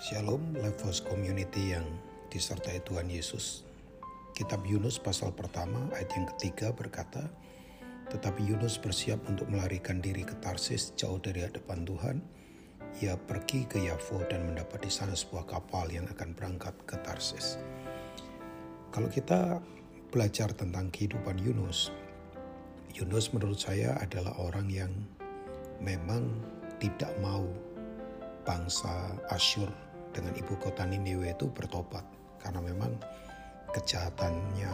Shalom Levels Community yang disertai Tuhan Yesus. Kitab Yunus pasal pertama ayat yang ketiga berkata, Tetapi Yunus bersiap untuk melarikan diri ke Tarsis jauh dari hadapan Tuhan. Ia pergi ke Yafo dan mendapat di sana sebuah kapal yang akan berangkat ke Tarsis. Kalau kita belajar tentang kehidupan Yunus, Yunus menurut saya adalah orang yang memang tidak mau bangsa Asyur dengan ibu kota Niniwe itu bertobat karena memang kejahatannya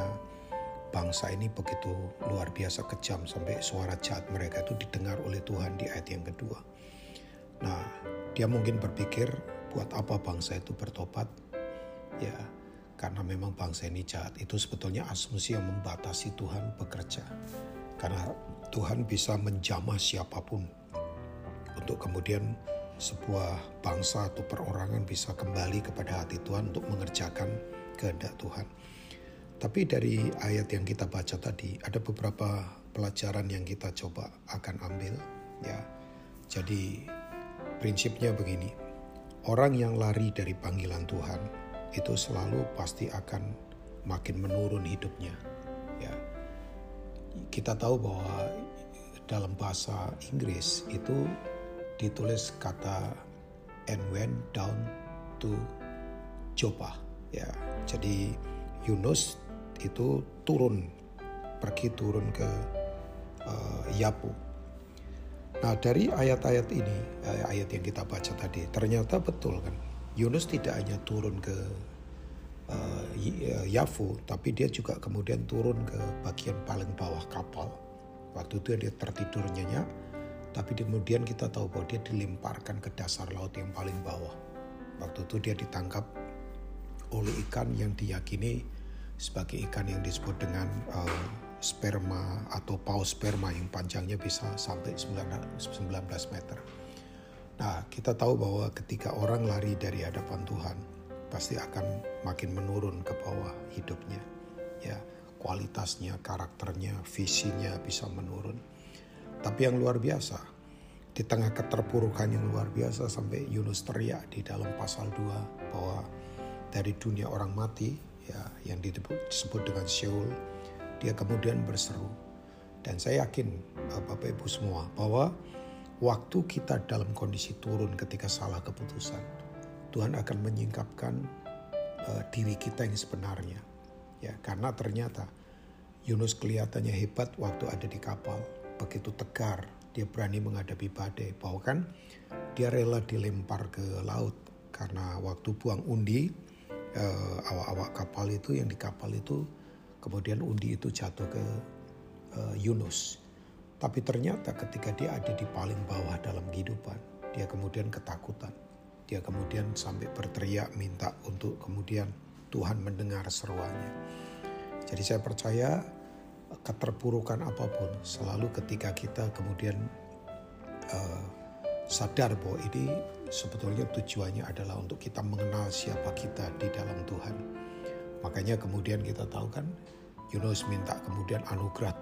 bangsa ini begitu luar biasa kejam sampai suara jahat mereka itu didengar oleh Tuhan di ayat yang kedua. Nah, dia mungkin berpikir buat apa bangsa itu bertobat? Ya, karena memang bangsa ini jahat. Itu sebetulnya asumsi yang membatasi Tuhan bekerja. Karena Tuhan bisa menjamah siapa pun untuk kemudian sebuah bangsa atau perorangan bisa kembali kepada hati Tuhan untuk mengerjakan kehendak Tuhan. Tapi dari ayat yang kita baca tadi ada beberapa pelajaran yang kita coba akan ambil ya. Jadi prinsipnya begini. Orang yang lari dari panggilan Tuhan itu selalu pasti akan makin menurun hidupnya. Ya. Kita tahu bahwa dalam bahasa Inggris itu ditulis kata and went down to Joppa ya. Jadi Yunus itu turun pergi turun ke uh, Yapu. Nah dari ayat-ayat ini eh, ayat yang kita baca tadi ternyata betul kan? Yunus tidak hanya turun ke uh, Yafu tapi dia juga kemudian turun ke bagian paling bawah kapal. Waktu itu dia tertidur nyenyak tapi kemudian kita tahu bahwa dia dilemparkan ke dasar laut yang paling bawah. Waktu itu dia ditangkap oleh ikan yang diyakini sebagai ikan yang disebut dengan uh, sperma atau paus sperma yang panjangnya bisa sampai 19 meter. Nah, kita tahu bahwa ketika orang lari dari hadapan Tuhan, pasti akan makin menurun ke bawah hidupnya. Ya, kualitasnya, karakternya, visinya bisa menurun tapi yang luar biasa, di tengah keterpurukan yang luar biasa sampai Yunus teriak di dalam pasal 2 bahwa dari dunia orang mati ya yang disebut dengan Seoul dia kemudian berseru. Dan saya yakin Bapak Ibu semua bahwa waktu kita dalam kondisi turun ketika salah keputusan Tuhan akan menyingkapkan uh, diri kita yang sebenarnya. Ya karena ternyata Yunus kelihatannya hebat waktu ada di kapal begitu tegar, dia berani menghadapi badai. Bahkan dia rela dilempar ke laut karena waktu buang undi eh, awak-awak kapal itu yang di kapal itu kemudian undi itu jatuh ke eh, Yunus. Tapi ternyata ketika dia ada di paling bawah dalam kehidupan, dia kemudian ketakutan. Dia kemudian sampai berteriak minta untuk kemudian Tuhan mendengar seruannya. Jadi saya percaya keterpurukan apa pun selalu ketika kita kemudian uh, sadar bahwa ini sebetulnya tujuannya adalah untuk kita mengenal siapa kita di dalam Tuhan. Makanya kemudian kita tahu kan Yunus minta kemudian anugerah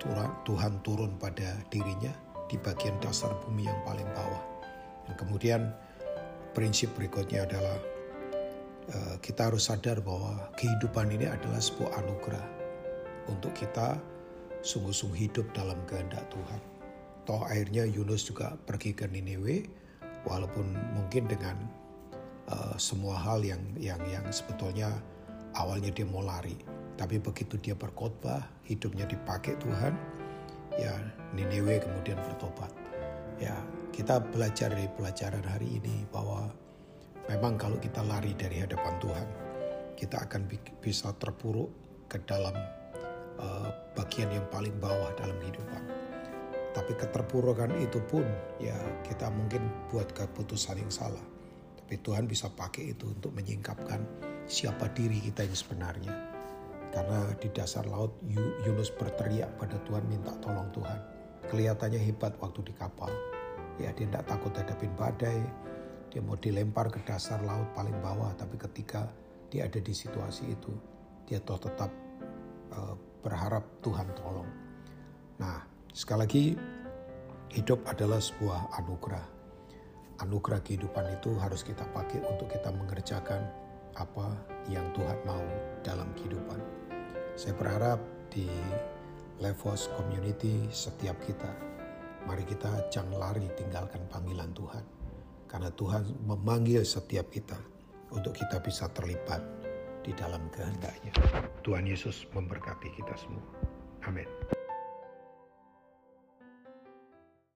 Tuhan turun pada dirinya di bagian dasar bumi yang paling bawah. Dan kemudian prinsip berikutnya adalah uh, kita harus sadar bahwa kehidupan ini adalah sebuah anugerah untuk kita sungguh-sungguh hidup dalam kehendak Tuhan. Toh akhirnya Yunus juga pergi ke Niniwe, walaupun mungkin dengan uh, semua hal yang yang yang sebetulnya awalnya dia mau lari, tapi begitu dia berkhotbah, hidupnya dipakai Tuhan, ya Niniwe kemudian bertobat. Ya kita belajar dari pelajaran hari ini bahwa memang kalau kita lari dari hadapan Tuhan, kita akan bisa terpuruk ke dalam uh, bagian yang paling bawah dalam kehidupan. Tapi keterpurukan itu pun ya kita mungkin buat keputusan yang salah. Tapi Tuhan bisa pakai itu untuk menyingkapkan siapa diri kita yang sebenarnya. Karena di dasar laut Yunus berteriak pada Tuhan minta tolong Tuhan. Kelihatannya hebat waktu di kapal. Ya dia tidak takut hadapin badai. Dia mau dilempar ke dasar laut paling bawah. Tapi ketika dia ada di situasi itu, dia toh tetap uh, berharap Tuhan tolong. Nah, sekali lagi hidup adalah sebuah anugerah. Anugerah kehidupan itu harus kita pakai untuk kita mengerjakan apa yang Tuhan mau dalam kehidupan. Saya berharap di Levos Community setiap kita, mari kita jangan lari tinggalkan panggilan Tuhan. Karena Tuhan memanggil setiap kita untuk kita bisa terlibat di dalam kehendaknya. Tuhan Yesus memberkati kita semua. Amin.